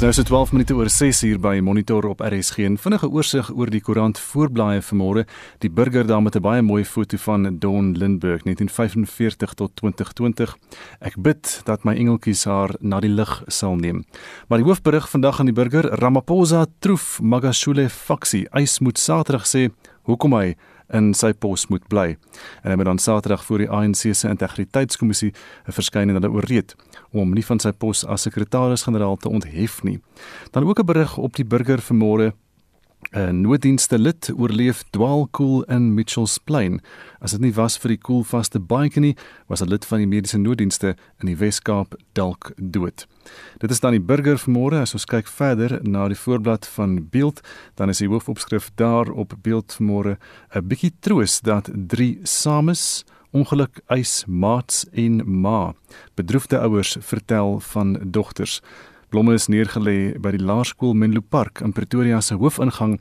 Dis nou so 12 minute oor 6 uur by Monitor op RSG. 'n Vinnige oorsig oor die koerant voorblaaie vanmôre. Die burger daar met 'n baie mooi foto van Don Lindbergh 1945 tot 2020. Ek bid dat my engeltjies haar na die lig sal neem. Maar die hoofberig vandag aan die burger, Ramaphosa troef Magashule faksie. Eis moet Saterdag sê hoekom hy in sy pos moet bly. En hy moet dan Saterdag voor die ANC se integriteitskommissie verskyn en hulle oorreed om hom nie van sy pos as sekretaris-generaal te onthef nie. Dan ook 'n berig op die burger vanmôre 'n nooddienste lid oorleef dwaalkoel in Mitchells Plain. As dit nie was vir die koelvaste baadjie nie, was 'n lid van die mediese nooddienste in die Wes-Kaap dalk dood. Dit is dan die burger vanmôre as ons kyk verder na die voorblad van Beeld, dan is die hoofopskrif daar op Beeld vanmôre 'n bietjie troos dat drie sames ongeluk eis maats en ma. Bedroefde ouers vertel van dogters. Blomme is neergelê by die laerskool Menlo Park in Pretoria se hoofingang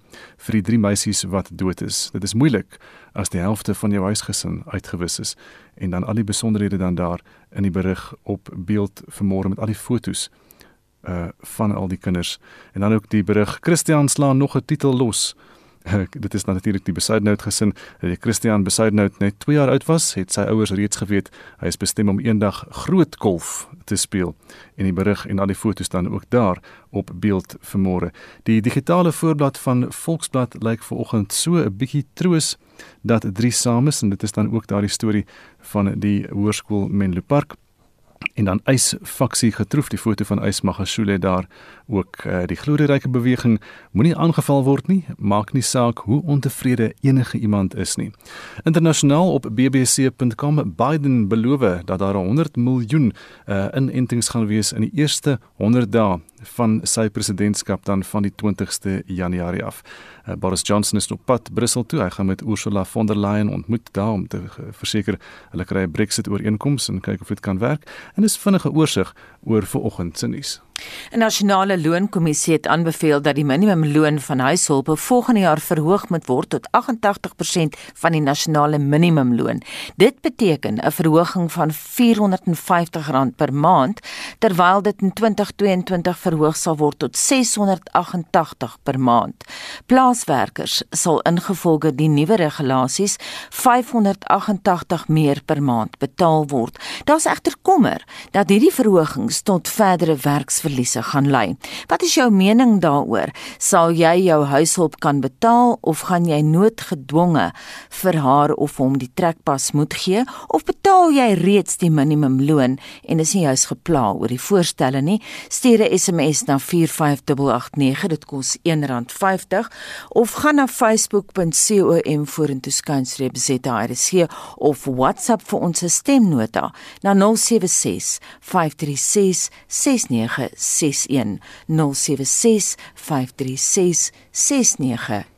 vir die drie meisies wat dood is. Dit is moeilik as die helfte van jou huisgesin uitgewis is en dan al die besonderhede dan daar in die berig op beeld vanmôre met al die fotos uh van al die kinders en dan ook die berig Christian slaan nog 'n titel los dit is natuurlik die Besuidnout gesin. Die Christian Besuidnout net 2 jaar oud was, het sy ouers reeds geweet hy is bestem om eendag groot golf te speel. En die berig en al die fotos dan ook daar op beeld vanmôre. Die digitale voorblad van Volksblad lyk vanoggend so 'n bietjie troos dat drie sames en dit is dan ook daardie storie van die hoërskool Menlo Park en dan ys faksie getroef die foto van ys Magashule daar ook uh, die glorieryke beweging. Moenie aangeval word nie maak nie saak hoe ontevrede enige iemand is nie. Internasionaal op bbc.com Biden beloof dat daar 100 miljoen uh, inentings gaan wees in die eerste 100 dae van sy presidentskap dan van die 20ste Januarie af. Uh, Boris Johnson is op pad Brussel toe. Hy gaan met Ursula von der Leyen ontmoet daar om te verseker hulle kry 'n Brexit ooreenkoms en kyk of dit kan werk. En dis vinnige oorsig oor vanoggend se nuus. 'n Nasionale loonkommissie het aanbeveel dat die minimumloon van huishulpe volgende jaar verhoog moet word tot 88% van die nasionale minimumloon. Dit beteken 'n verhoging van R450 per maand terwyl dit in 2022 verhoog sal word tot R688 per maand. Plaaswerkers sal ingevolge die nuwe regulasies R588 meer per maand betaal word. Daar's egter kommer dat hierdie verhogings tot verdere werks verliese gaan lei. Wat is jou mening daaroor? Sal jy jou huishulp kan betaal of gaan jy noodgedwonge vir haar of hom die trekpas moet gee of betaal jy reeds die minimumloon en is nie juis gepla oor die voorstelle nie? Stuur 'n SMS na 45889, dit kos R1.50 of gaan na facebook.com vorentoe skynstreep ZRC of WhatsApp vir ons stemnota na 076 536 69 061 076 536 6961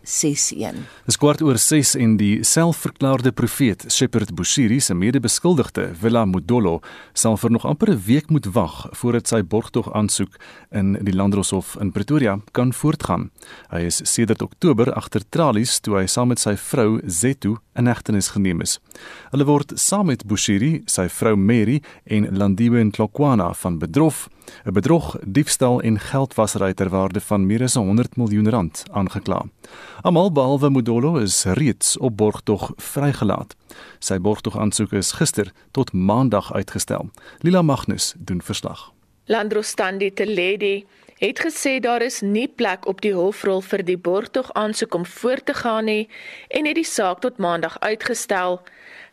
Dis kwart oor 6 en die selfverklaarde profeet Shepherd Bushiri se mede-beskuldigde Villa Modolo sal vir nog amper 'n week moet wag voordat sy borgtog aansoek in die Landdroshof in Pretoria kan voortgaan. Hy is sedert Oktober agter tralies toe hy saam met sy vrou Zethu in hegtenis geneem is. Hulle word saam met Bushiri, sy vrou Mary en Landiwe Ntlokwana van bedrog 'n bedrog, diefstal en geldwasery ter waarde van meer as 100 miljoen rand aangekla. Almal behalwe Modolo is reeds op borgtog vrygelaat. Sy borgtog aansoek is gister tot maandag uitgestel. Lila Magnus doen verslag. Landrostandi Teledi het gesê daar is nie plek op die hofrol vir die borgtog aansoek om voort te gaan nie en het die saak tot maandag uitgestel.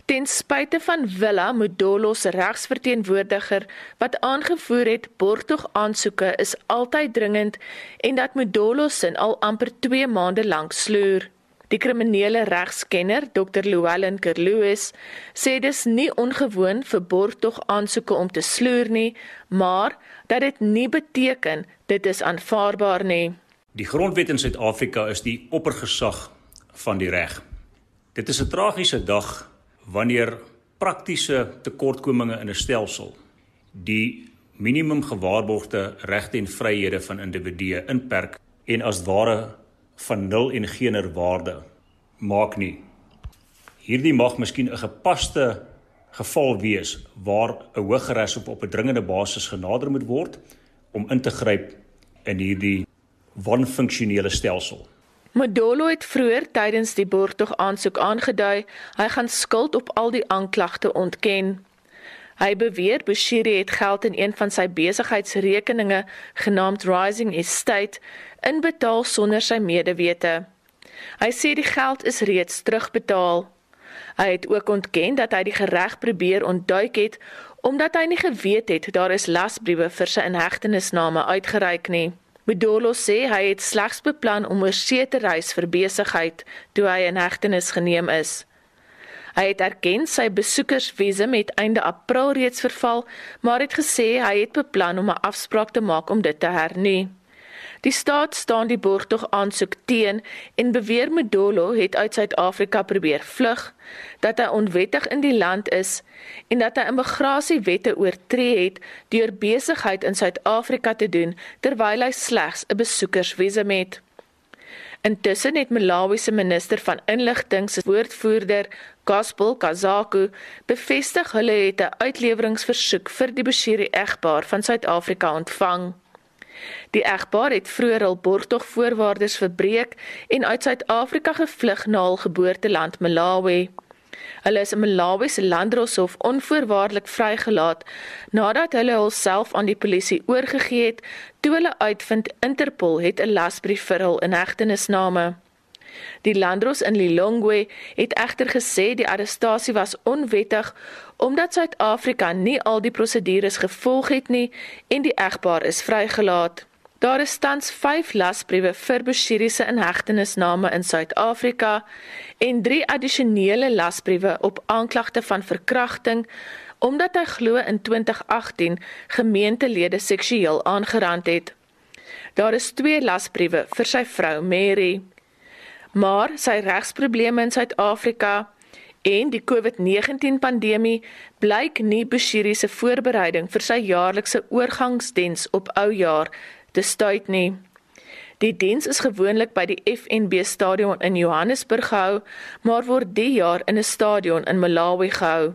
Ten spyte van Villa Modolo se regsverteenwoordiger wat aangevoer het borgtog aansoeke is altyd dringend en dat Modolo sin al amper 2 maande lank sloer. Die kriminele regskenner Dr. Llewellyn Kerloos sê dis nie ongewoon vir borgtog aansoeke om te sloer nie, maar dat dit nie beteken dit is aanvaarbaar nie. Die grondwet in Suid-Afrika is die oppergesag van die reg. Dit is 'n tragiese dag wanneer praktiese tekortkominge in 'n stelsel die minimum gewaarborgde regte en vryhede van individue inperk en as ware van nul en geener waarde maak nie. Hierdie mag miskien 'n gepaste geval wees waar 'n hogeres op op 'n dringende basis genader moet word om in te gryp in hierdie wanfunksionele stelsel. Modolo het vroeër tydens die borgtog aansoek aangedui hy gaan skuld op al die aanklagte ontken. Hy beweer Bushiri het geld in een van sy besigheidsrekeninge genaamd Rising Estate inbetaal sonder sy medewete. Hy sê die geld is reeds terugbetaal. Hy het ook ontken dat hy die gereg probeer ontduik het omdat hy nie geweet het daar is lasbriewe vir sy inhegtenisname uitgereik nie. Bedolo sê hy het slegs beplan om oor see te reis vir besigheid toe hy in hegtenis geneem is. Hy het erken sy besoekersvisum het einde April reeds verval, maar het gesê hy het beplan om 'n afspraak te maak om dit te hernu. Die staat staan die borgtog aansoek teen en beweer Modolo het uit Suid-Afrika probeer vlug, dat hy onwettig in die land is en dat hy immigrasiewette oortree het deur besigheid in Suid-Afrika te doen terwyl hy slegs 'n besoekersvisum het. Intussen het Malawi se minister van inligting se woordvoerder, Gospel Kazaku, bevestig hulle het 'n uitleweringsversoek vir die Bashiri egpaar van Suid-Afrika ontvang. Die egpaar het vroeër al borgtogvoorwaardes verbreek en uit Suid-Afrika gevlug na hul geboorteland Malawi. Hulle is in Malawi se landdroshof onvoorwaardelik vrygelaat nadat hulle hulself aan die polisie oorgegee het toe hulle uitvind Interpol het 'n lasbrief vir hul inhegtenisname. Die landdros in Lilongwe het egter gesê die arrestasie was onwettig omdat Suid-Afrika nie al die prosedures gevolg het nie en die egpaar is vrygelaat. Daar is tans 5 lasbriewe vir Bushiri se inhegtenisname in Suid-Afrika en 3 addisionele lasbriewe op aanklagte van verkrachting omdat hy glo in 2018 gemeentelede seksueel aangerand het. Daar is 2 lasbriewe vir sy vrou Mary. Maar sy regsprobleme in Suid-Afrika en die COVID-19 pandemie blyk nie Bushiri se voorbereiding vir sy jaarlikse oorgangsdiens op Oujaar te stuit nie. Die diens is gewoonlik by die FNB stadion in Johannesburg gehou, maar word die jaar in 'n stadion in Malawi gehou.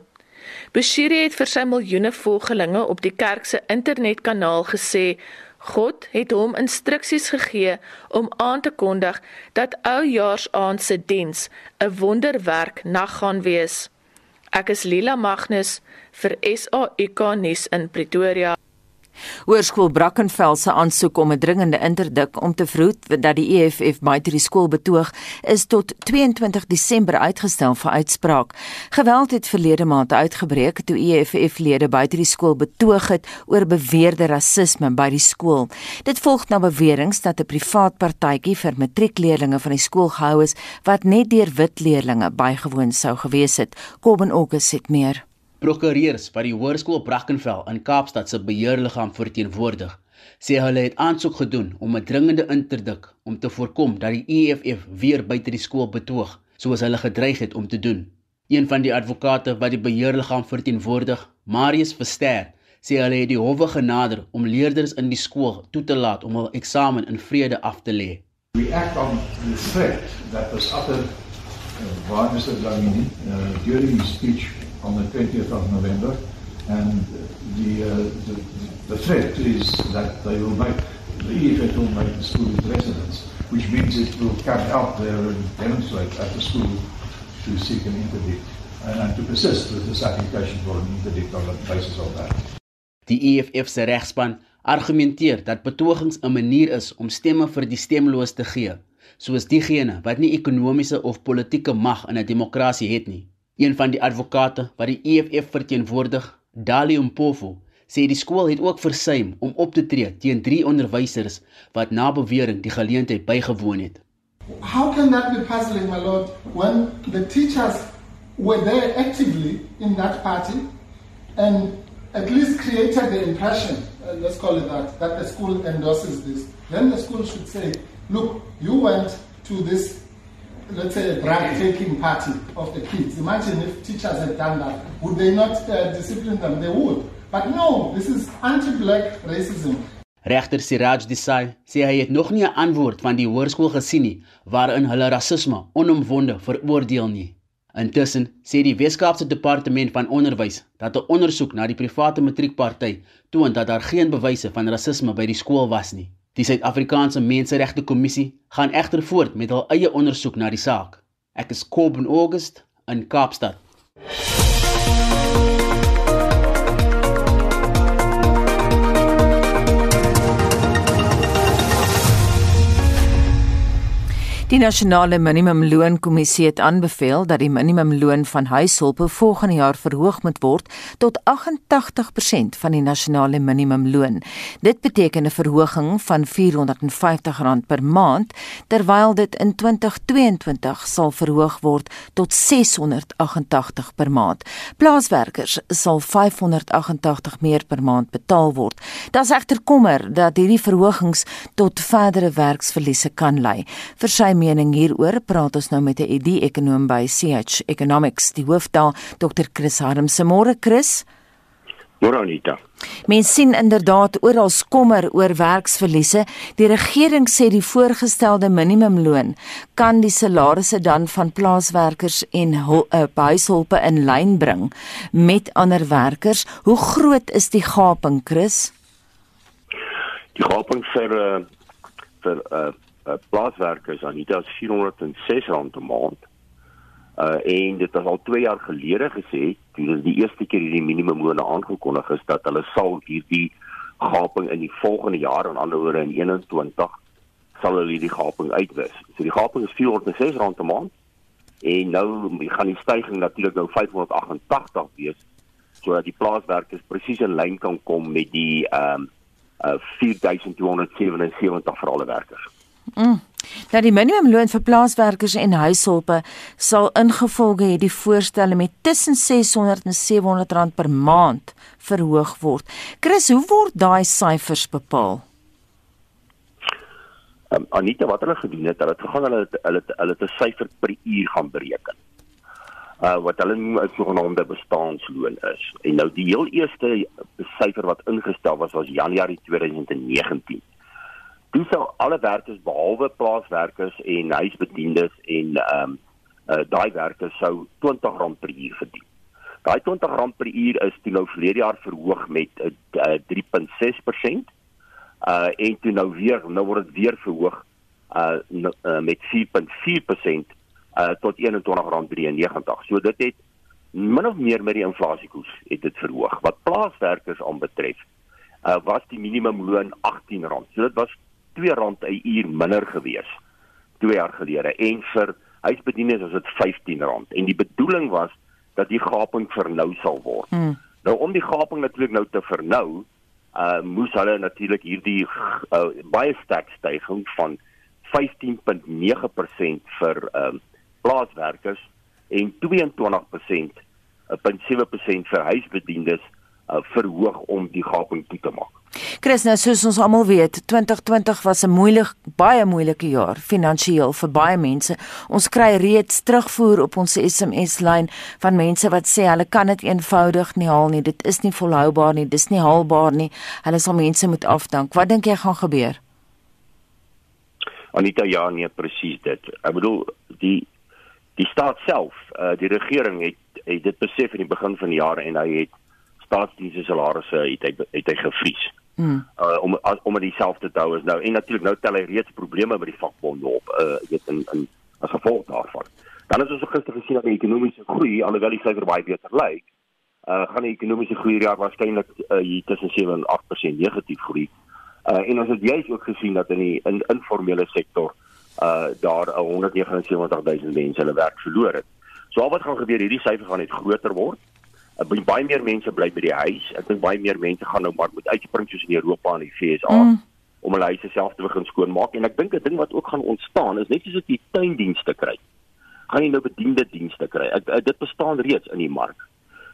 Bushiri het vir sy miljoene volgelinge op die kerk se internetkanaal gesê God het hom instruksies gegee om aan te kondig dat oujaarsaand se diens 'n wonderwerk nag gaan wees. Ek is Lila Magnus vir SAK nuus in Pretoria. Hoërskool Brackenfell se aansoek om 'n dringende interdik om te vroed dat die EFF buite die skool betoog is tot 22 Desember uitgestel vir uitspraak. Geweld het verlede maand uitgebreek toe EFF-lede buite die skool betoog het oor beweerde rasisme by die skool. Dit volg na beweringe dat 'n privaat partytjie vir matriekleerdlinge van die skool gehou is wat net deur wit leerdlinge bygewoon sou gewees het. Kom in Augustus het meer. Prokureurs wat die Hoërskool Brackenfell in Kaapstad se beheerliggaam verteenwoordig, sê hulle het aansoek gedoen om 'n dringende interdik om te voorkom dat die EFF weer buite die skool betoog, soos hulle gedreig het om te doen. Een van die advokate wat die beheerliggaam verteenwoordig, Marius Verster, sê hulle het die howe genader om leerders in die skool toe te laat om hul eksamen in vrede af te lê. We act on the threat that was uttered uh, Mr. Dlamini uh, during his speech on the 20th of November, and the, uh, the, the threat is that they will make, the EFF will make the school its residence, which means it will come out there and demonstrate at the school to seek an interdict and, and to persist with this application for an interdict on the basis of that. Die EFF se regspan argumenteer dat betogings 'n manier is om stemme vir die stemloos te gee, soos diegene wat nie ekonomiese of politieke mag in 'n demokrasie het nie. Een van die advokate wat die EFF verteenwoordig, Dali Mpofu, sê die skool het ook versuim om op te tree teen drie onderwysers wat na bewering die geleentheid bygewoon het. How can that be puzzling my lord when the teachers were there actively in that party and at least created the impression uh, let's call it that that the school endorses this then the school should say look you went to this let's say, a drug taking party of the kids. Imagine if teachers had done that. Would they not uh, discipline them? They would. But no, this is anti-black racism. Regter Siraj Desai sê hy het nog nie 'n antwoord van die hoërskool gesien nie waarin hulle rasisme onomwonde veroordeel nie. Intussen sê die Weskaapse Departement van Onderwys dat 'n ondersoek na die private matriekparty toon dat daar geen bewyse van rasisme by die skool was nie. Die Suid-Afrikaanse Menseregte Kommissie gaan egter voort met hul eie ondersoek na die saak. Ek is Kobben August in Kaapstad. Die nasionale minimumloonkommissie het aanbeveel dat die minimumloon van huishulpe volgende jaar verhoog moet word tot 88% van die nasionale minimumloon. Dit beteken 'n verhoging van R450 per maand, terwyl dit in 2022 sal verhoog word tot R688 per maand. Plaaswerkers sal R588 meer per maand betaal word. Daar's egter kommer dat hierdie verhogings tot verdere werksverliese kan lei. Vir sy mening hieroor praat ons nou met 'n ED-ekonoom by CH Economics, die hoof daar, Dr. Chris Harmse. Môre Chris. Môre Anita. Mens sien inderdaad oral kommer oor werksverliese. Die regering sê die voorgestelde minimumloon kan die salarisse dan van plaaswerkers en uh, huishulpe in lyn bring met ander werkers. Hoe groot is die gaping, Chris? Die gaping vir uh, vir uh, uh, plaaswerkers aan dit is 406 rand 'n maand. Uh en dit was al 2 jaar gelede gesê, toe dit die eerste keer hierdie minimumloon aangekondig is dat hulle sal hierdie gaping in die volgende jaar, aan ander woorde in 21 sal hulle die gaping uitwis. So die gaping is 406 rand 'n maand. En nou gaan die stygings natuurlik nou 588 wees sodat die plaaswerkers presies in lyn kan kom met die ehm um, uh 4277 vir alle werkers. Mm. Dat die minimumloon vir plaaswerkers en huishulpe sal ingevolge hê die voorstelle met tussen 600 en 700 rand per maand verhoog word. Chris, hoe word daai syfers bepaal? Um, Anita, wat hulle gedoen het, hulle het gegaan hulle hulle hulle 'n syfer per uur gaan bereken. Uh wat hulle noem 'n sogenaamde bestaanloon is. En nou die heel eerste syfer wat ingestel was was Januarie 2019 Dis sou alle werkers behalwe plaaswerkers en huisbediendes en ehm um, uh, daai werkers sou R20 per uur verdien. Daai R20 per uur is toe nou verlede jaar verhoog met uh, 3.6%. Uh en toe nou weer nou word dit weer verhoog uh, uh met 4.4% uh tot R21.93. So dit het min of meer met die inflasiekoers het dit verhoog. Wat plaaswerkers aanbetref, uh was die minimumloon R18. So dit was R2 'n uur minder gewees 2 jaar gelede en vir huisbedienings was dit R15 en die bedoeling was dat die gaping vernou sal word. Hmm. Nou om die gaping natuurlik nou te vernou, uh moes hulle natuurlik hierdie uh, baie sterk stygings van 15.9% vir ehm uh, plaaswerkers en 22% uh, 0.7% vir huisbedienings uh, verhoog om die gaping toe te maak. Chris, nou soos ons almal weet, 2020 was 'n moeilik, baie moeilike jaar finansiëel vir baie mense. Ons kry reeds terugvoer op ons SMS-lyn van mense wat sê hulle kan dit eenvoudig nie haal nie. Dit is nie volhoubaar nie, dis nie haalbaar nie. Hulle sal mense moet afdank. Wat dink jy gaan gebeur? Anita ja, nee, presies dit. Ek bedoel die die staat self, uh, die regering het, het dit besef in die begin van die jaar en hy het staatsdienste salarisse het hy het hy gevries. Mm. Uh, om om dieselfde te hou is nou en natuurlik nou tel hy reeds probleme met die vakbonde op uh weet in in as gevolg daarvan. Dan is ons gister gesien dat die ekonomiese groei alhoewel die syfer baie beter lyk, uh gaan die ekonomiese groei jaar waarskynlik uh, hier tussen 7 en 8% negatief groei. Uh en ons het juist ook gesien dat in die in informele sektor uh daar 179000 mense hulle werk verloor het. So wat gaan gebeur hierdie syfer gaan net groter word. Dink baie meer mense bly by die huis. Ek dink baie meer mense gaan nou maar moet uitspring soos in Europa en die FSA mm. om hulle huise self te begin skoonmaak en ek dink 'n ding wat ook gaan ontstaan is net soos ek die tuindienste kry. Gaan jy nou bediende dienste kry? Ek, ek, dit bestaan reeds in die mark.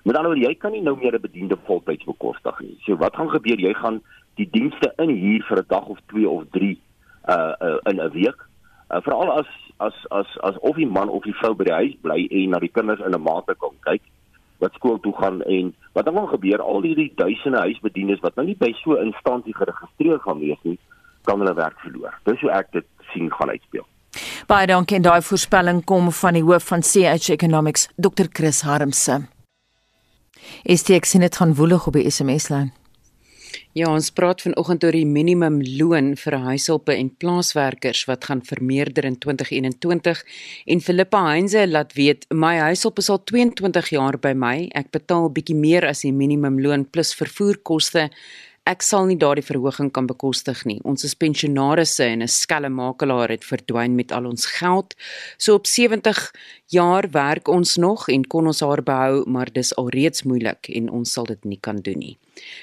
Met ander woorde, jy kan nie nou meer 'n bediende voltyds bekostig nie. So wat gaan gebeur? Jy gaan die dienste in hier vir 'n dag of 2 of 3 uh, uh in 'n week. Uh, Veral as as as as of die man of die vrou by die huis bly en na die kinders in 'n mate kom kyk wat skool toe gaan en wat dan gaan gebeur al hierdie duisende huisbediendes wat nou nie by so 'n instansie geregistreer gaan wees nie, kan hulle werk verloor. Dis hoe ek dit sien gaan uitspeel. Baie dankie en daai voorspelling kom van die hoof van CH Economics, Dr. Chris Harmse. Is dit ek sien dit gaan woelig op die SMS lyn. Ja, ons praat vanoggend oor die minimumloon vir huishulpe en plaaswerkers wat gaan vermeerder in 2021 en Philippa Heinze laat weet my huishulp is al 22 jaar by my. Ek betaal bietjie meer as die minimumloon plus vervoerkoste. Ek sal nie daardie verhoging kan bekostig nie. Ons is pensionaarsse en 'n skelm makelaar het verdwyn met al ons geld. So op 70 jaar werk ons nog en kon ons haar behou, maar dis alreeds moeilik en ons sal dit nie kan doen nie.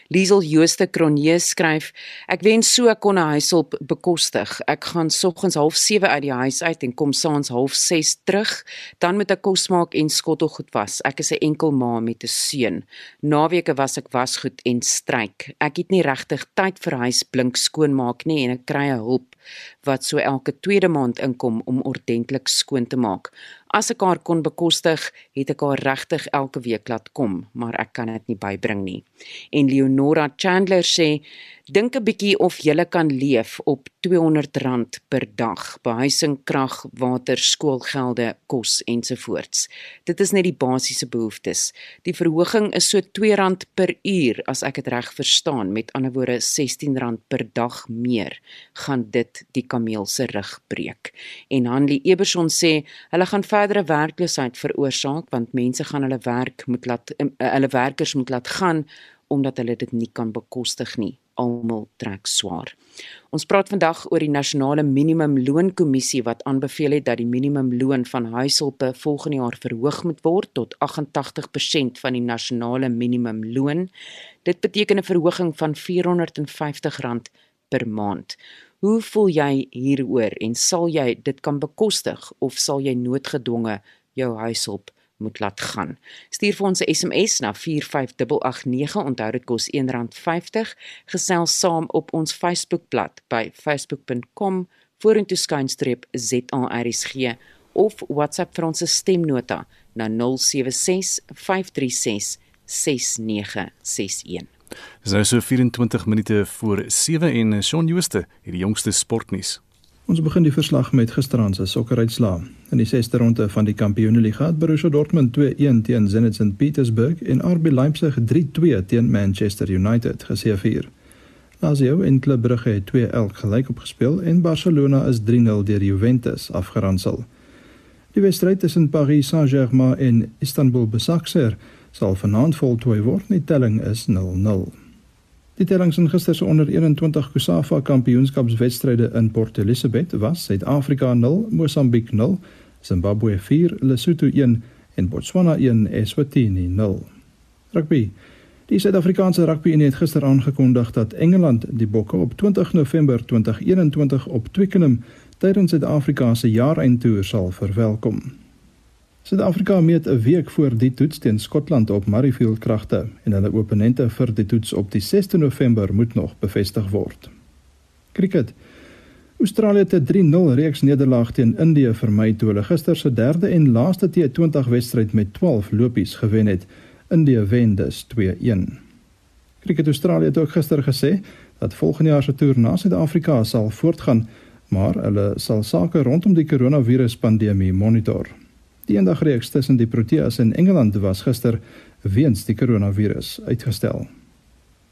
Liesel Jooste Kronje skryf: Ek wens so kon 'n huishulp bekostig. Ek gaan soggens 07:30 uit die huis uit en kom saans 06:30 terug, dan moet ek kos maak en skottelgoed was. Ek is 'n enkel ma met 'n seun. Naweke was ek wasgoed en stryk. Ek het nie regtig tyd vir huis blink skoonmaak nie en ek kry hulp wat so elke tweede maand inkom om ordentlik skoon te maak. As ek haar kon bekostig, het ek haar regtig elke week laat kom, maar ek kan dit nie bybring nie. En Leonora Chandler sê, dink 'n bietjie of jy kan leef op R200 per dag, behuising, krag, water, skoolgelde, kos ensovoorts. Dit is net die basiese behoeftes. Die verhoging is so R2 per uur as ek dit reg verstaan, met ander woorde R16 per dag meer, gaan dit die kameel se rug breek. En Hanlie Eberson sê, hulle gaan verdere werkloosheid veroorsaak want mense gaan hulle werk moet laat uh, hulle werkers moet laat gaan omdat hulle dit nie kan bekostig nie. Almal trek swaar. Ons praat vandag oor die nasionale minimumloonkommissie wat aanbeveel het dat die minimumloon van huishulpe volgende jaar verhoog moet word tot 88% van die nasionale minimumloon. Dit beteken 'n verhoging van R450 per maand. Hoe voel jy hieroor en sal jy dit kan bekostig of sal jy noodgedwonge jou huishulp moet laat gaan? Stuur vir ons 'n SMS na 45889. Onthou dit kos R1.50. Gesels saam op ons Facebookblad by facebook.com vorentoe skynstreep ZARSG of WhatsApp vir ons stemnota na 076 536 6961. Dis nou so 24 minute voor 7 en Shaun Jooste het die jongste sportnuus. Ons begin die verslag met gisteraand se sokkeruitslae. In die 6de ronde van die Kampioenligga het Borussia Dortmund 2-1 teen Zenit St Petersburg en RB Leipzig 3-2 teen Manchester United geseëvier. Lazio en Club Brugge het 2-1 gelyk opgespeel en Barcelona is 3-0 deur Juventus afgeronsel. Die wedstryd tussen Paris Saint-Germain en Istanbul Besiktas sal vanaand voltooi word. Die telling is 0-0. Die tellings in gister se onder 21 Kusafa Kampioenskapswedstryde in Port Elizabeth was Suid-Afrika 0, Mosambiek 0, Zimbabwe 4, Lesotho 1 en Botswana 1, Eswatini 0. Rugby. Die Suid-Afrikaanse Rugby Unie het gister aangekondig dat Engeland die Bokke op 20 November 2021 op Twickenham tydens Suid-Afrika se jaareindtoer sal verwelkom. Suid-Afrika meet 'n week voor die toets teen Skotland op Murrayfield kragte en hulle opponente vir die toets op die 6de November moet nog bevestig word. Cricket. Australië het 'n 3-0 reeks nederlaag teen Indië vermy toe hulle gister se derde en laaste T20 wedstryd met 12 lopies gewen het. Indië wen dus 2-1. Cricket Australië het ook gister gesê dat volgende jaar se toer na Suid-Afrika sal voortgaan, maar hulle sal sake rondom die koronavirus pandemie monitor. Die eendagreeks tussen die Proteas en Engeland was gister weens die koronavirus uitgestel.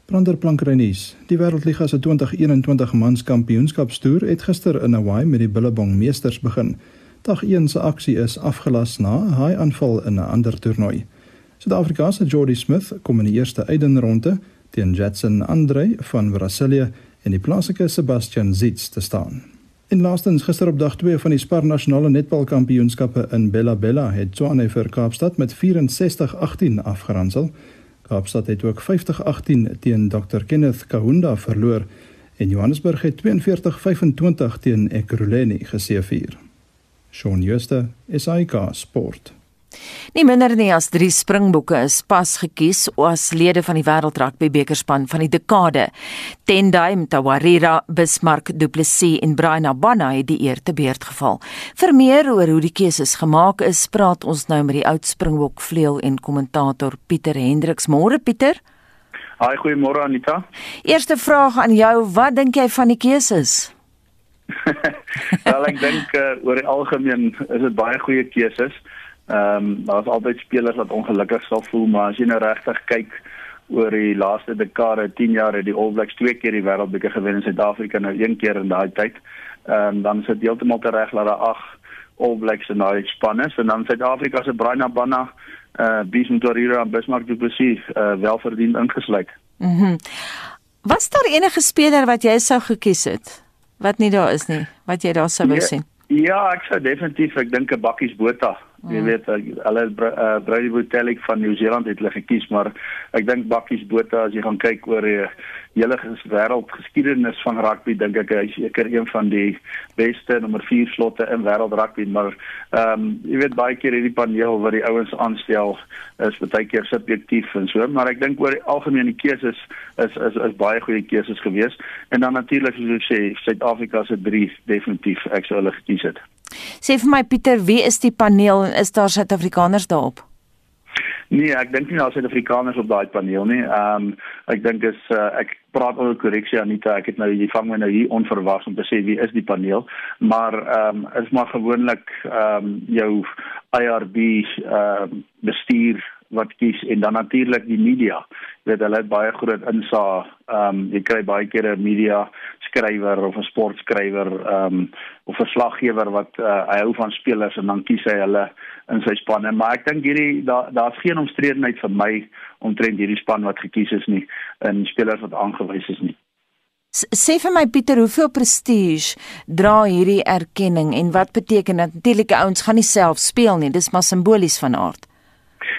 Branderplankrynies. Die Wêreldliga se 2021 mans kampioenskapstoer het gister in Hawaii met die Billabong Meesters begin. Dag 1 se aksie is afgelas na 'n haai-aanval in 'n ander toernooi. Suid-Afrika se Jordi Smith kom in die eerste uitdenronde teen Jetson Andre van Brasilië en die plaaslike Sebastian Zitz te staan. En laastens gister op dag 2 van die Spar Nasionale Netbalkampioenskappe in Bella Bella het Tshwane vir Kaapstad met 64-18 afgeronsel. Kaapstad het ook 50-18 teen Dr Kenneth Kahunda verloor en Johannesburg het 42-25 teen Ekurhuleni geseëvier. Shaun Schuster, SAK Sport. Nie minder nie as 3 Springbokke is pas gekies as lede van die Wêreldrugby bekerspan van die dekade. Tendai Mtawarira, Bismarck Du Plessis en Brian Abana het die eer te beurt geval. Vir meer oor hoe die keuses gemaak is, praat ons nou met die oud Springbok vleuel en kommentator Pieter Hendriks. Môre Pieter. Haai, goeiemôre Anita. Eerste vraag aan jou, wat dink jy van die keuses? Wel ek dink uh, oor die algemeen is dit baie goeie keuses. Ehm um, daar's altyd spelers wat ongelukkig sal voel, maar as jy nou regtig kyk oor die laaste dekade, 10 jaar het die All Blacks twee keer die wêreldbeker gewen in Suid-Afrika nou een keer in daai tyd. Ehm um, dan is dit heeltemal reg dat daar ag All Blacks in daai span is en dan Suid-Afrika se Brian Bana, eh uh, Bison Torreira en Bismarck Du Plessis eh uh, welverdiend ingesluit. Mhm. Mm Was daar enige speler wat jy sou gekies het? Wat nie daar is nie, wat jy daar sou wou ja, sien? Ja, ek sou definitief, ek dink 'n bakkies Botha. Jy mm. weet hulle uh, Brady Botelik van Nieu-Seeland het hulle gekies, maar ek dink bakkies Botha as jy gaan kyk oor die hele wêreldgeskiedenis van rugby dink ek hy is seker een van die beste nommer 4 slotte in wêreld rugby maar ehm um, jy weet baie keer hierdie paneel wat die ouens aanstel is baie keer subjektief en so maar ek dink oor die algemene keuses is is is baie goeie keuses gewees en dan natuurlik soos ek sê Suid-Afrika se 3 definitief ek sou hulle gekies het Sê vir my Pieter wie is die paneel? En is daar Suid-Afrikaners daarop? Nee, ek dink nie daar is Suid-Afrikaners op daai paneel nie. Ehm um, ek dink is uh, ek praat oor korreksie Anita, ek het nou jy vang my nou hier onverwags om te sê wie is die paneel, maar ehm um, is maar gewoonlik ehm um, jou IRB ehm um, bestuur wat kies en dan natuurlik die media. Jy weet hulle het baie groot insaag. Ehm um, jy kry baie keer 'n media skrywer of 'n sportskrywer ehm um, of verslaggewer wat uh, hy hou van spelers en dan kies hy hulle in sy span. Maar ek dink hierdie daar daar's geen omstredenheid vir my omtrent hierdie span wat gekies is nie en spelers wat aangewys is nie. Sê vir my Pieter, hoeveel prestige dra hierdie erkenning en wat beteken dit? Natuurlike ouens gaan nie self speel nie, dis maar simbolies van aard.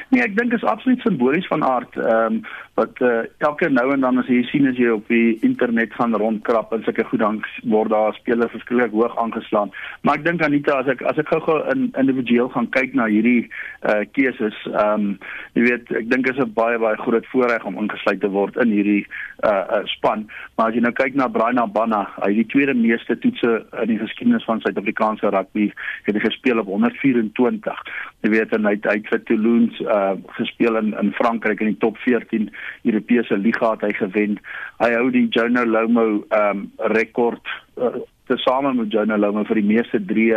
Nee, ek dink is absoluut simbolies van aard. Ehm um, wat uh, elke nou en dan as jy sien as jy op die internet gaan rondkrap en sulke goed dan word daar spelers verskriklik hoog aangeslaan. Maar ek dink Anita as ek as ek gou-gou in individueel gaan kyk na hierdie uh keuses, ehm um, jy weet ek dink is 'n baie baie groot voorreg om ingesluit te word in hierdie uh, uh span. Maar as jy nou kyk na Brian Abana, hy het die tweede meeste toetse in die geskiedenis van Suid-Afrikaanse rugby het hy gespeel op 124. Jy weet en hy hy het vir Toulouse uh gespeel in in Frankryk in die top 14 Europese liga het hy gewen. Hy hou die Jonah Lomo um, rekord uh, tesame met Jonah Lomo vir die meeste drie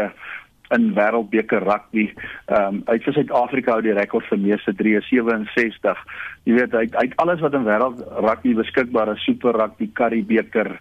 in wêreldbeker rugby. Ehm um, uit vir Suid-Afrika hou die rekord vir meeste 367. Jy weet hy hy alles wat in wêreld rugby beskikbaar is, super rugby, currie beker,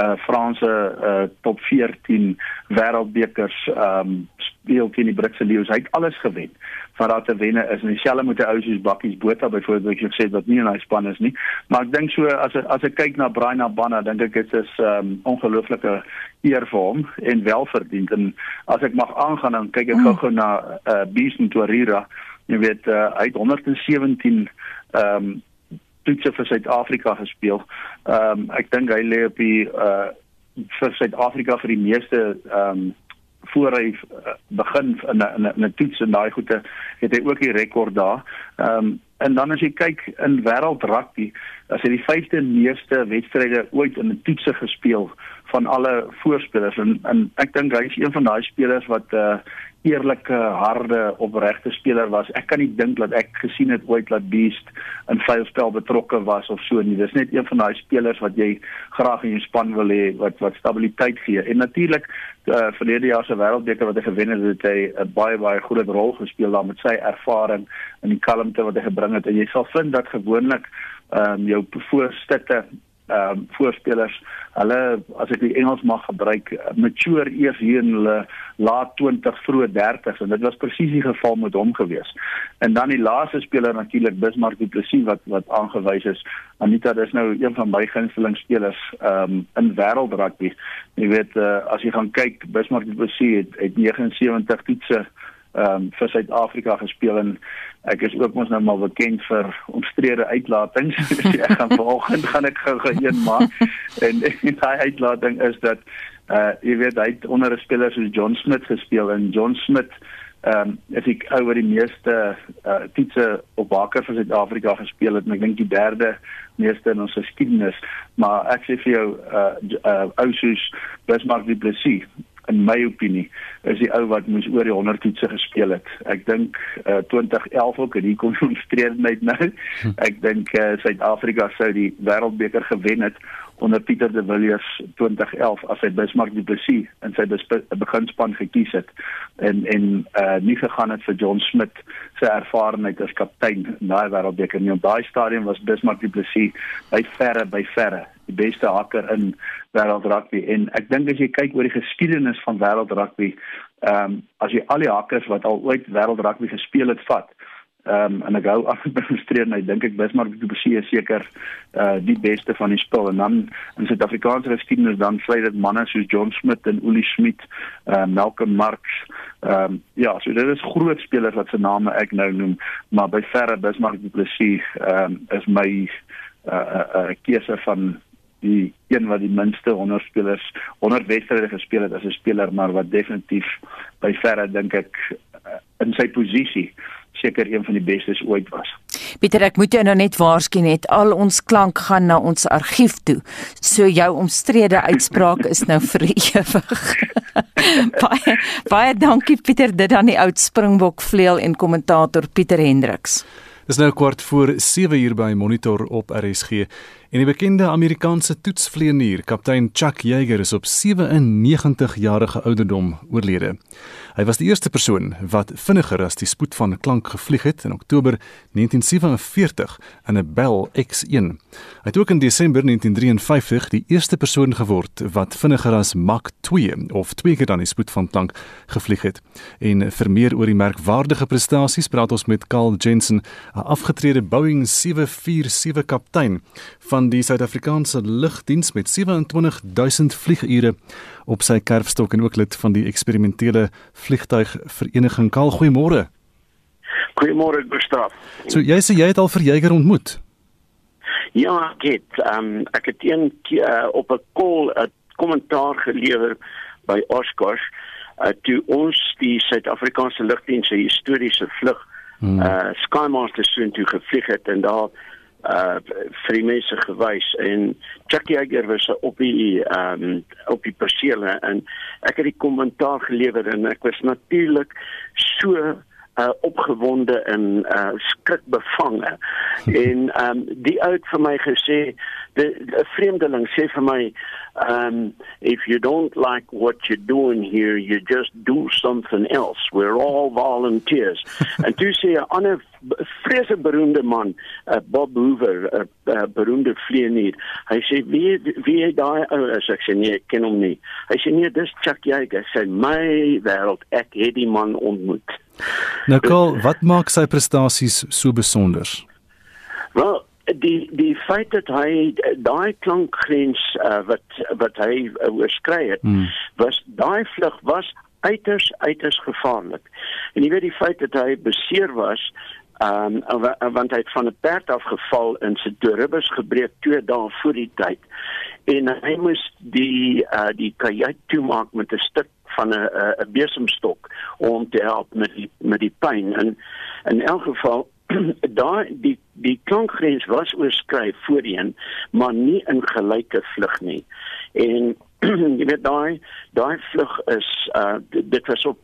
uh Franse uh top 14 wêreldbekers, ehm um, speel teen die Britse leeu's. Hy het alles gewen van daar te wenne is. En dieselfde met 'n ou soos Bakkies Botha byvoorbeeld wat jy gesê het wat nie in hy span is nie. Maar ek dink so as as ek kyk na Brian Abana, dink ek dit is 'n um, ongelooflike eer vir hom en welverdiend. En as ek mag aangaan dan kyk ek gou-gou mm. na uh, Bison Torreira. Jy weet uh, hy het 117 ehm um, toetse vir Suid-Afrika gespeel. Ehm um, ek dink hy lê op die uh vir Suid-Afrika vir die meeste ehm um, voor hy uh, begin in 'n in 'n toets en daai goede het hy ook die rekord daar. Ehm um, en dan as jy kyk in wêreld rugby, as hy die vyfde meeste wedstryde ooit in 'n toets gespeel van alle voorspelers en en ek dink hy is een van daai spelers wat 'n uh, eerlike, harde, opregte speler was. Ek kan nie dink dat ek gesien het ooit dat Beast in veilspel betrokke was of so nie. Dis net een van daai spelers wat jy graag in jou span wil hê wat wat stabiliteit gee. En natuurlik uh, verlede jaar se wêreldbeker wat hy gewen het, het hy 'n baie baie groot rol gespeel daar met sy ervaring en die kalmte wat hy gebring het. En jy sal vind dat gewoonlik ehm um, jou voorstitte ehm um, voorspelers hulle as ek die Engels mag gebruik mature eers hier in hulle laat 20 vroeë 30s en dit was presies die geval met hom gewees. En dan die laaste speler natuurlik Bismarck Du Plessis wat wat aangewys is. Anita dis nou een van my gunsteling spelers ehm um, in wêreldrugby. Jy weet uh, as jy gaan kyk Bismarck Du Plessis het, het 79 toetse ehm um, vir Suid-Afrika gespeel en ek is ook mos nou maar bekend vir omstrede uitlatings. ek gaan vanoggend gaan ek gou een maak. En, en daai uitlating is dat uh jy weet hy het onder 'n speler soos John Smith gespeel en John Smith ehm um, as ek oor die meeste uh toetse op bakker vir Suid-Afrika gespeel het. En ek dink die derde meeste in ons geskiedenis. Maar ek sê vir jou uh uh ou soos Bismarck Du Plessis in my opinie is die ou wat moes oor die 100 toetse gespeel het. Ek dink uh, 2011 ook en hier kom ons streed net nou. Hm. Ek dink uh, Suid-Afrika sou die wêreldbeker gewen het onder Pieter de Villiers 2011 as hy Bismarck Du Plessis in sy beginspan gekies het en en uh nie gegaan het vir John Smith se ervarenheid as kaptein in daai wêreldbeker nie. Op daai stadium was Bismarck Du Plessis by verre by verre die beste hakker in wêreld rugby en ek dink as jy kyk oor die geskiedenis van wêreld rugby, ehm um, as jy al die hakkers wat al ooit wêreld rugby gespeel het vat, Ehm um, en ek hou af met demonstreer en ek dink ek Bismarck Plessis is seker uh die beste van die spel en dan in Suid-Afrikaanse geskiedenis dan sluit dit manne soos John Smith en Uli Smit, uh Malcolm Marx. Ehm um, ja, so dit is groot spelers wat se name ek nou noem, maar by verre Bismarck Du Plessis ehm um, is my uh uh, uh keuse van die een wat die minste onderspelers onder wedstryde gespeel het as 'n speler maar wat definitief by verre dink ek uh, in sy posisie seker een van die bestes ooit was. Pieter, ek moet jou nou net waarsku net al ons klank gaan na ons argief toe. So jou omstrede uitspraak is nou vir ewig. baie baie dankie Pieter, dit dan die oud Springbok vleuel en kommentator Pieter Hendriks. Dis nou kwart voor 7 uur by Monitor op RSG. En die bekende Amerikaanse toetsvlieënier, kaptein Chuck Yeager is op 97 jarige ouderdom oorlede. Hy was die eerste persoon wat vinniger as die spoed van klank gevlieg het in Oktober 1947 in 'n Bell X1. Hy het ook in Desember 1953 die eerste persoon geword wat vinniger as Mach 2 of twee keer dan die spoed van klank gevlieg het. En vir meer oor die merkwaardige prestasies praat ons met Carl Jensen, 'n afgetrede Boeing 747 kaptein van die Suid-Afrikaanse Lugdiens met 27000 vliegure op sy kerfstok en ook lid van die eksperimentele vliegtuigvereniging. Kaal, goeiemôre. Goeiemôre, Gustav. So jy sê jy het al vir Jager ontmoet? Ja, ek het um, ek het een uh, op 'n call 'n kommentaar gelewer by Oshkosh uh, toe ons die Suid-Afrikaanse lugdiens se historiese vlug hmm. uh Skymaster soon toe gevlieg het en daar uh vir die mense gewys. En Chuck Yeager was op die um op die perseel en ek het die kommentaar gelewer en ek was natuurlik so uh opgewonde en uh skrikbevange en um die oud vir my gesê 'n vreemdeling sê vir my um, if you don't like what you're doing here, you just do something else. We're all volunteers. en toe sê 'n ander vreeslik beroemde man, uh, Bob Hoover, 'n uh, uh, beroemde vlieënier. Hy sê wie wie daai ou is? Ek sê nee, ek ken hom nie. Hy sê nee, dis Chuck Yeager. Sy my wêreld, ek het die man ontmoet. Nicole, wat maak sy prestasies so besonder? Wel, die die feit dat hy daai klankgrens uh, wat wat hy uh, oorskry het hmm. was daai vlug was uiters uiters gevaarlik en jy weet die feit dat hy beseer was um, want hy het van 'n perd afgeval en sy ribbes gebreek twee dae voor die tyd en hy moes die uh, die kajuit toemaak met 'n stuk van 'n 'n besemstok om te help met die met die pyn en in elk geval daar die die klankgrens was oorskry voorheen, maar nie in gelyke vlug nie. En jy weet daai daai vlug is uh dit was op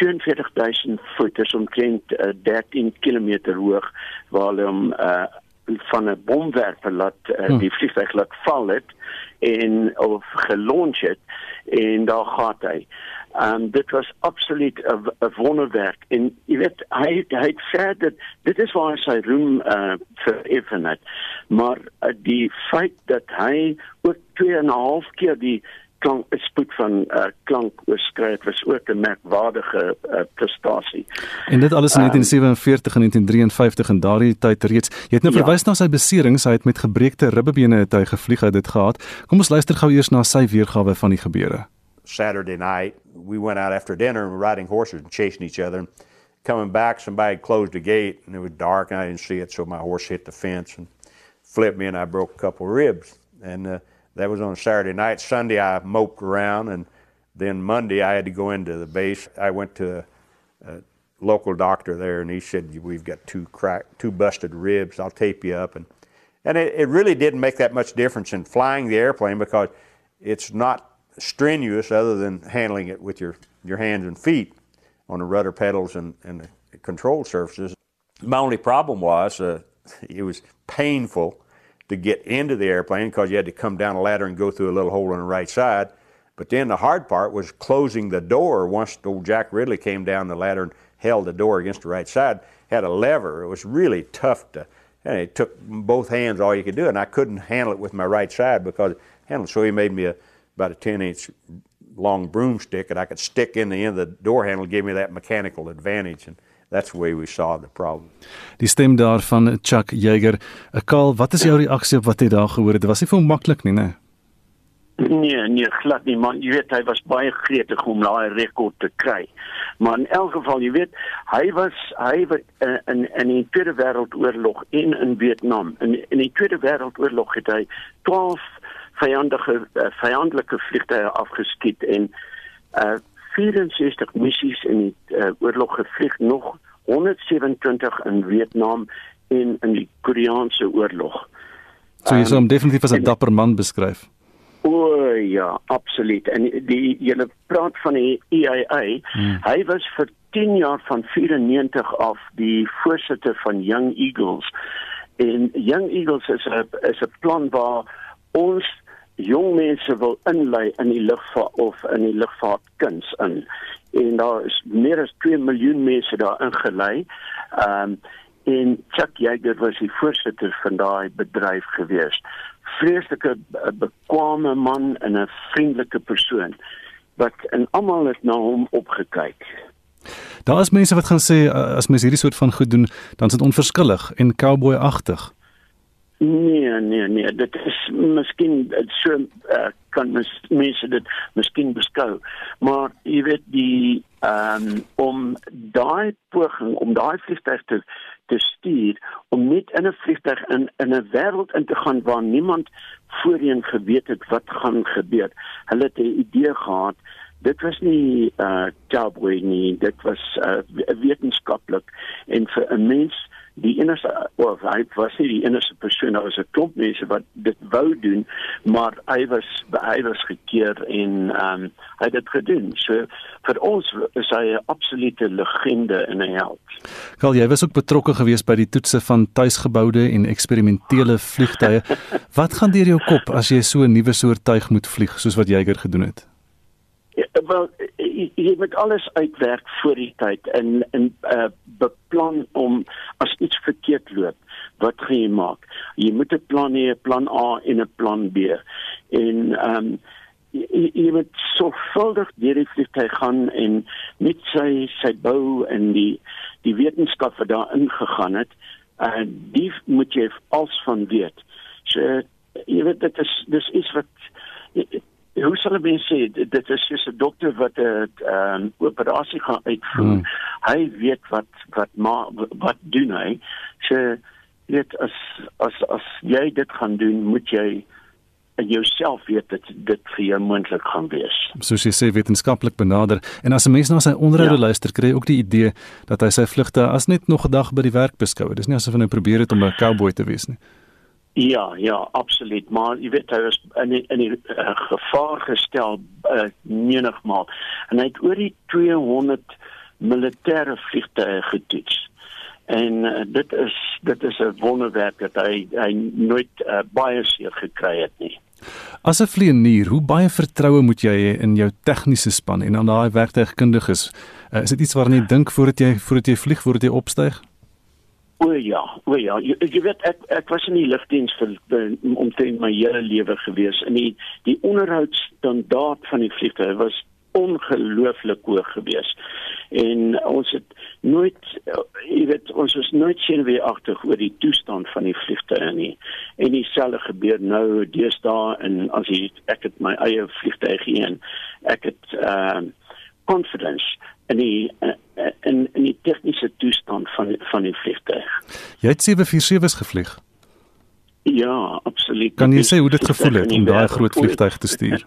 42000 voet, is omtrent uh, 13 km hoog waar hulle hom uh van 'n bomwerper laat uh, hmm. die vliegtuig laat val het en of gelons het en daar gaan hy. Um dit was absoluut 'n wonderwerk en jy weet hy hy het verder dit is waar sy roem uh vir evenet maar uh, die feit dat hy ook 2 en 'n half keer die klank spoed van uh, klank oorskry het was ook 'n merkwaardige uh, prestasie. En dit alles in 1947 um, en 1953 en daardie tyd reeds. Jy het nou ja. verwys na sy beserings, hy het met gebreekte ribbebene het hy gevlieg uit dit gehad. Kom ons luister gou eers na sy weergawe van die gebeure. Saturday night, we went out after dinner and riding horses and chasing each other. And coming back, somebody had closed the gate and it was dark and I didn't see it, so my horse hit the fence and flipped me and I broke a couple of ribs. And uh, that was on Saturday night. Sunday, I moped around and then Monday, I had to go into the base. I went to a, a local doctor there and he said, We've got two crack, two busted ribs. I'll tape you up. And, and it, it really didn't make that much difference in flying the airplane because it's not strenuous other than handling it with your, your hands and feet on the rudder pedals and, and the control surfaces. My only problem was uh, it was painful to get into the airplane because you had to come down a ladder and go through a little hole on the right side. But then the hard part was closing the door once old Jack Ridley came down the ladder and held the door against the right side, had a lever. It was really tough to, and it took both hands all you could do, and I couldn't handle it with my right side because handle. So he made me a, about a 10 inch long broomstick that I could stick in the end of the door handle, give me that mechanical advantage. And that's the way we saw the problem. Die stem daar van Chuck Jager. Karl, wat is jou reaksie op wat jy daar gehoor het? Dit was nie vir maklik nie, né? Nee, nee, glad nie, maar jy weet hy was baie gretig om daai rekord te kry. Maar in elk geval, jy weet, hy was hy was uh, in in die Tweede Wêreldoorlog en in Vietnam. In in die Tweede Wêreldoorlog het hy 12 vyandige uh, vyandelike vliegtye afgeskiet en uh 64 missies in die uh, oorlog gevlieg nog 127 in Vietnam en in die Koreaanse oorlog. So jy sou hom definitief as 'n dapper man beskryf. O ja, absoluut. En die julle praat van die EIA. Hmm. Hy was vir 10 jaar van 94 af die voorsitter van Young Eagles. En Young Eagles is 'n is 'n plan waar ons jong mense wil inlei in die lugvaart of in die lugvaartkuns in. En daar is meer as 2 miljoen mense daar ingelei. Ehm um, en Chuck Yeager was die voorsitter van daai bedryf gewees. Vreeslike bekwame man en 'n vriendelike persoon wat en almal het na hom opgekyk. Daar is mense wat gaan sê as mens hierdie soort van goed doen, dan is dit onverskillig en cowboy-agtig. Nee, nee, nee, dit is miskien so uh, kan mens, mense dit miskien beskou. Maar jy weet die ehm um, om daai poging om daai vliegtuig te te stuur om net in 'n vliegtuig in in 'n wêreld in te gaan waar niemand voorheen geweet het wat gaan gebeur. Hulle het 'n idee gehad. Dit was nie uh way nie, dit was uh wetenskaplik en vir 'n mens die enigste of hy was nie die enigste persoon daar was 'n klomp mense wat dit wou doen maar hy was hy was gekeer en ehm um, hy het dit gedoen so vir ons is hy 'n absolute legende en 'n held. Karl jy was ook betrokke geweest by die toetse van tuisgeboude en eksperimentele vliegtye. wat gaan deur jou kop as jy so 'n nuwe soort tuig moet vlieg soos wat Jager gedoen het? Ja, wel jy, moet alles uitwerk voor die tyd en en uh, beplan om as iets verkeerd loop wat gaan jy maak? Jy moet 'n plan hê 'n plan A en 'n plan B. En ehm um, jy, jy moet sorgvuldig deur die vliegtuig gaan en met sy sy bou en die die wetenskap wat daar ingegaan het en uh, die moet jy als van weet. So jy weet dit is dis iets wat hoe sal ek mens sê dit is soos 'n dokter wat 'n um, operasie gaan uitvoer. Hmm. Hy weet wat wat maar wat doen hy? So weet as as as jy dit gaan doen, moet jy jouself weet dat dit vir jou moontlik gaan wees. Soos jy sê wetenskaplik benader en as 'n mens na sy onderhoude ja. luister, kry jy ook die idee dat hy sy vlugte as net nog 'n dag by die werk beskou. Dis nie asof hy nou probeer het om 'n cowboy te wees nie. Ja, ja, absoluut. Maar jy weet hy was in die, in die uh, gevaar gestel uh, menigmaal. En hy het oor die 200 militêre vliegtuie getoets. En uh, dit is dit is 'n wonderwerk dat hy hy nooit uh, baie seer gekry het nie. As 'n vlieënier, hoe baie vertroue moet jy hê in jou tegniese span en aan daai werktuigkundiges? Uh, is dit iets waarna jy dink voordat jy voordat jy vlieg, voordat jy opstyg? O ja, o ja, jy, jy weet ek ek was in die lugdiens vir omtrent my hele lewe gewees en die die onderhoudsstandaard van die vliegtuig was ongelooflik hoog gewees. En ons het nooit jy weet ons was nooit sien wie agter oor die toestand van die vliegtuig nie. En dieselfde gebeur nou deesdae en as jy ek het my eie vliegtuig hier ek het ehm uh, confidence in die uh, in in die tegniese toestand van van die vliegtuig. Jy het 747s gevlieg. Ja, absoluut. Kan jy sê hoe dit gevoel het om daai groot vliegtuig te stuur?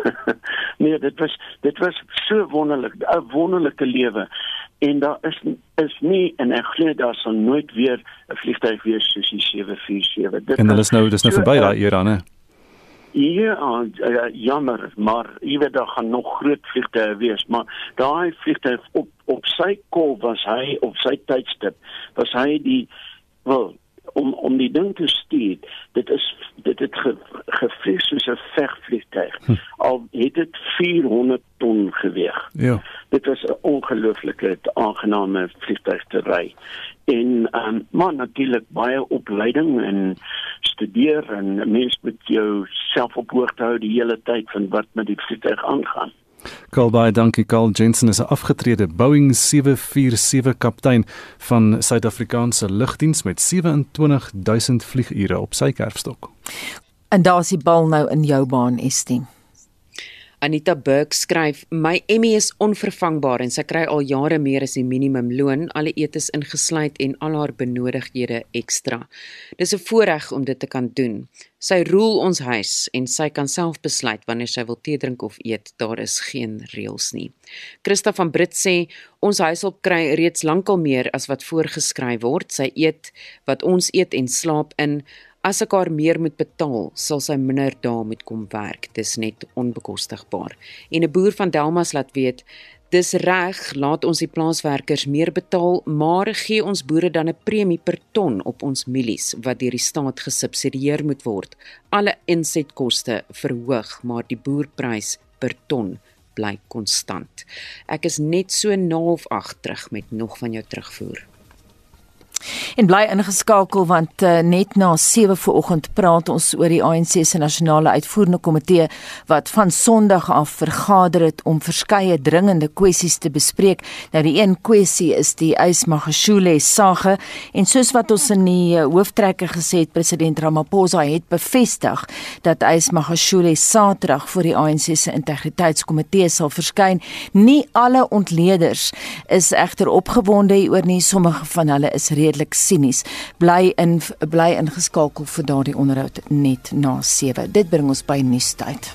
nee, dit was dit was so wonderlik, 'n wonderlike lewe. En daar is is nie en ek glo daar sal nooit weer 'n vliegtuig wees soos die 747. Dit En hulle is nou dis nou verby daai era, né? Ja, uh, jammer, maar jy weet daar gaan nog groot vliegtye wees, maar daai vliegtuig op op sy kol was hy op sy tydstip, was hy die wel om om die ding te stuur. Dit is dit het ge, gevlieg soos 'n vegvliegtuig. Hm. Al het dit 400 ton geweg. Ja. Dit was 'n ongelooflike aangename vliegtuig te ry. En ehm um, maar natuurlik baie opleiding en studeer en mens moet jou self op hoogte hou die hele tyd van wat met die vliegtuig aangaan. Karl baie dankie Karl Jensen is 'n afgetrede Boeing 747 kaptein van Suid-Afrikaanse lugdiens met 27000 vliegure op sy kerfstok. En daar is die bal nou in jou baan, Estie. Anita Burke skryf: "My Emmy is onvervangbaar en sy kry al jare meer as die minimumloon, alle etes ingesluit en al haar benodigdhede ekstra. Dis 'n voorreg om dit te kan doen. Sy roel ons huis en sy kan self besluit wanneer sy wil tee drink of eet. Daar is geen reëls nie." Christa van Brit sê: "Ons huishulp kry reeds lankal meer as wat voorgeskryf word. Sy eet wat ons eet en slaap in." As ek haar meer moet betaal, sal sy minder dae moet kom werk. Dis net onbekostigbaar. En 'n boer van Delmas laat weet, dis reg, laat ons die plaaswerkers meer betaal, maar gee ons boere dan 'n premie per ton op ons mielies wat deur die staat gesubsidieer moet word. Alle insetkoste verhoog, maar die boerprys per ton bly konstant. Ek is net so 'n half ag terug met nog van jou terugvoer. En bly ingeskakel want uh, net na 7 vooroggend praat ons oor die ANC se nasionale uitvoerende komitee wat van Sondag af vergader het om verskeie dringende kwessies te bespreek. Nou die een kwessie is die Ysmagashule sage en soos wat ons in die uh, hooftrekker gesê het president Ramaphosa het bevestig dat Ysmagashule Saterdag voor die ANC se integriteitskomitee sal verskyn. Nie alle ontleeders is egter opgewonde hieroor nie, sommige van hulle is redelik sinies. Bly in bly ingeskakel vir daardie onderhoud net na 7. Dit bring ons by nuustyd.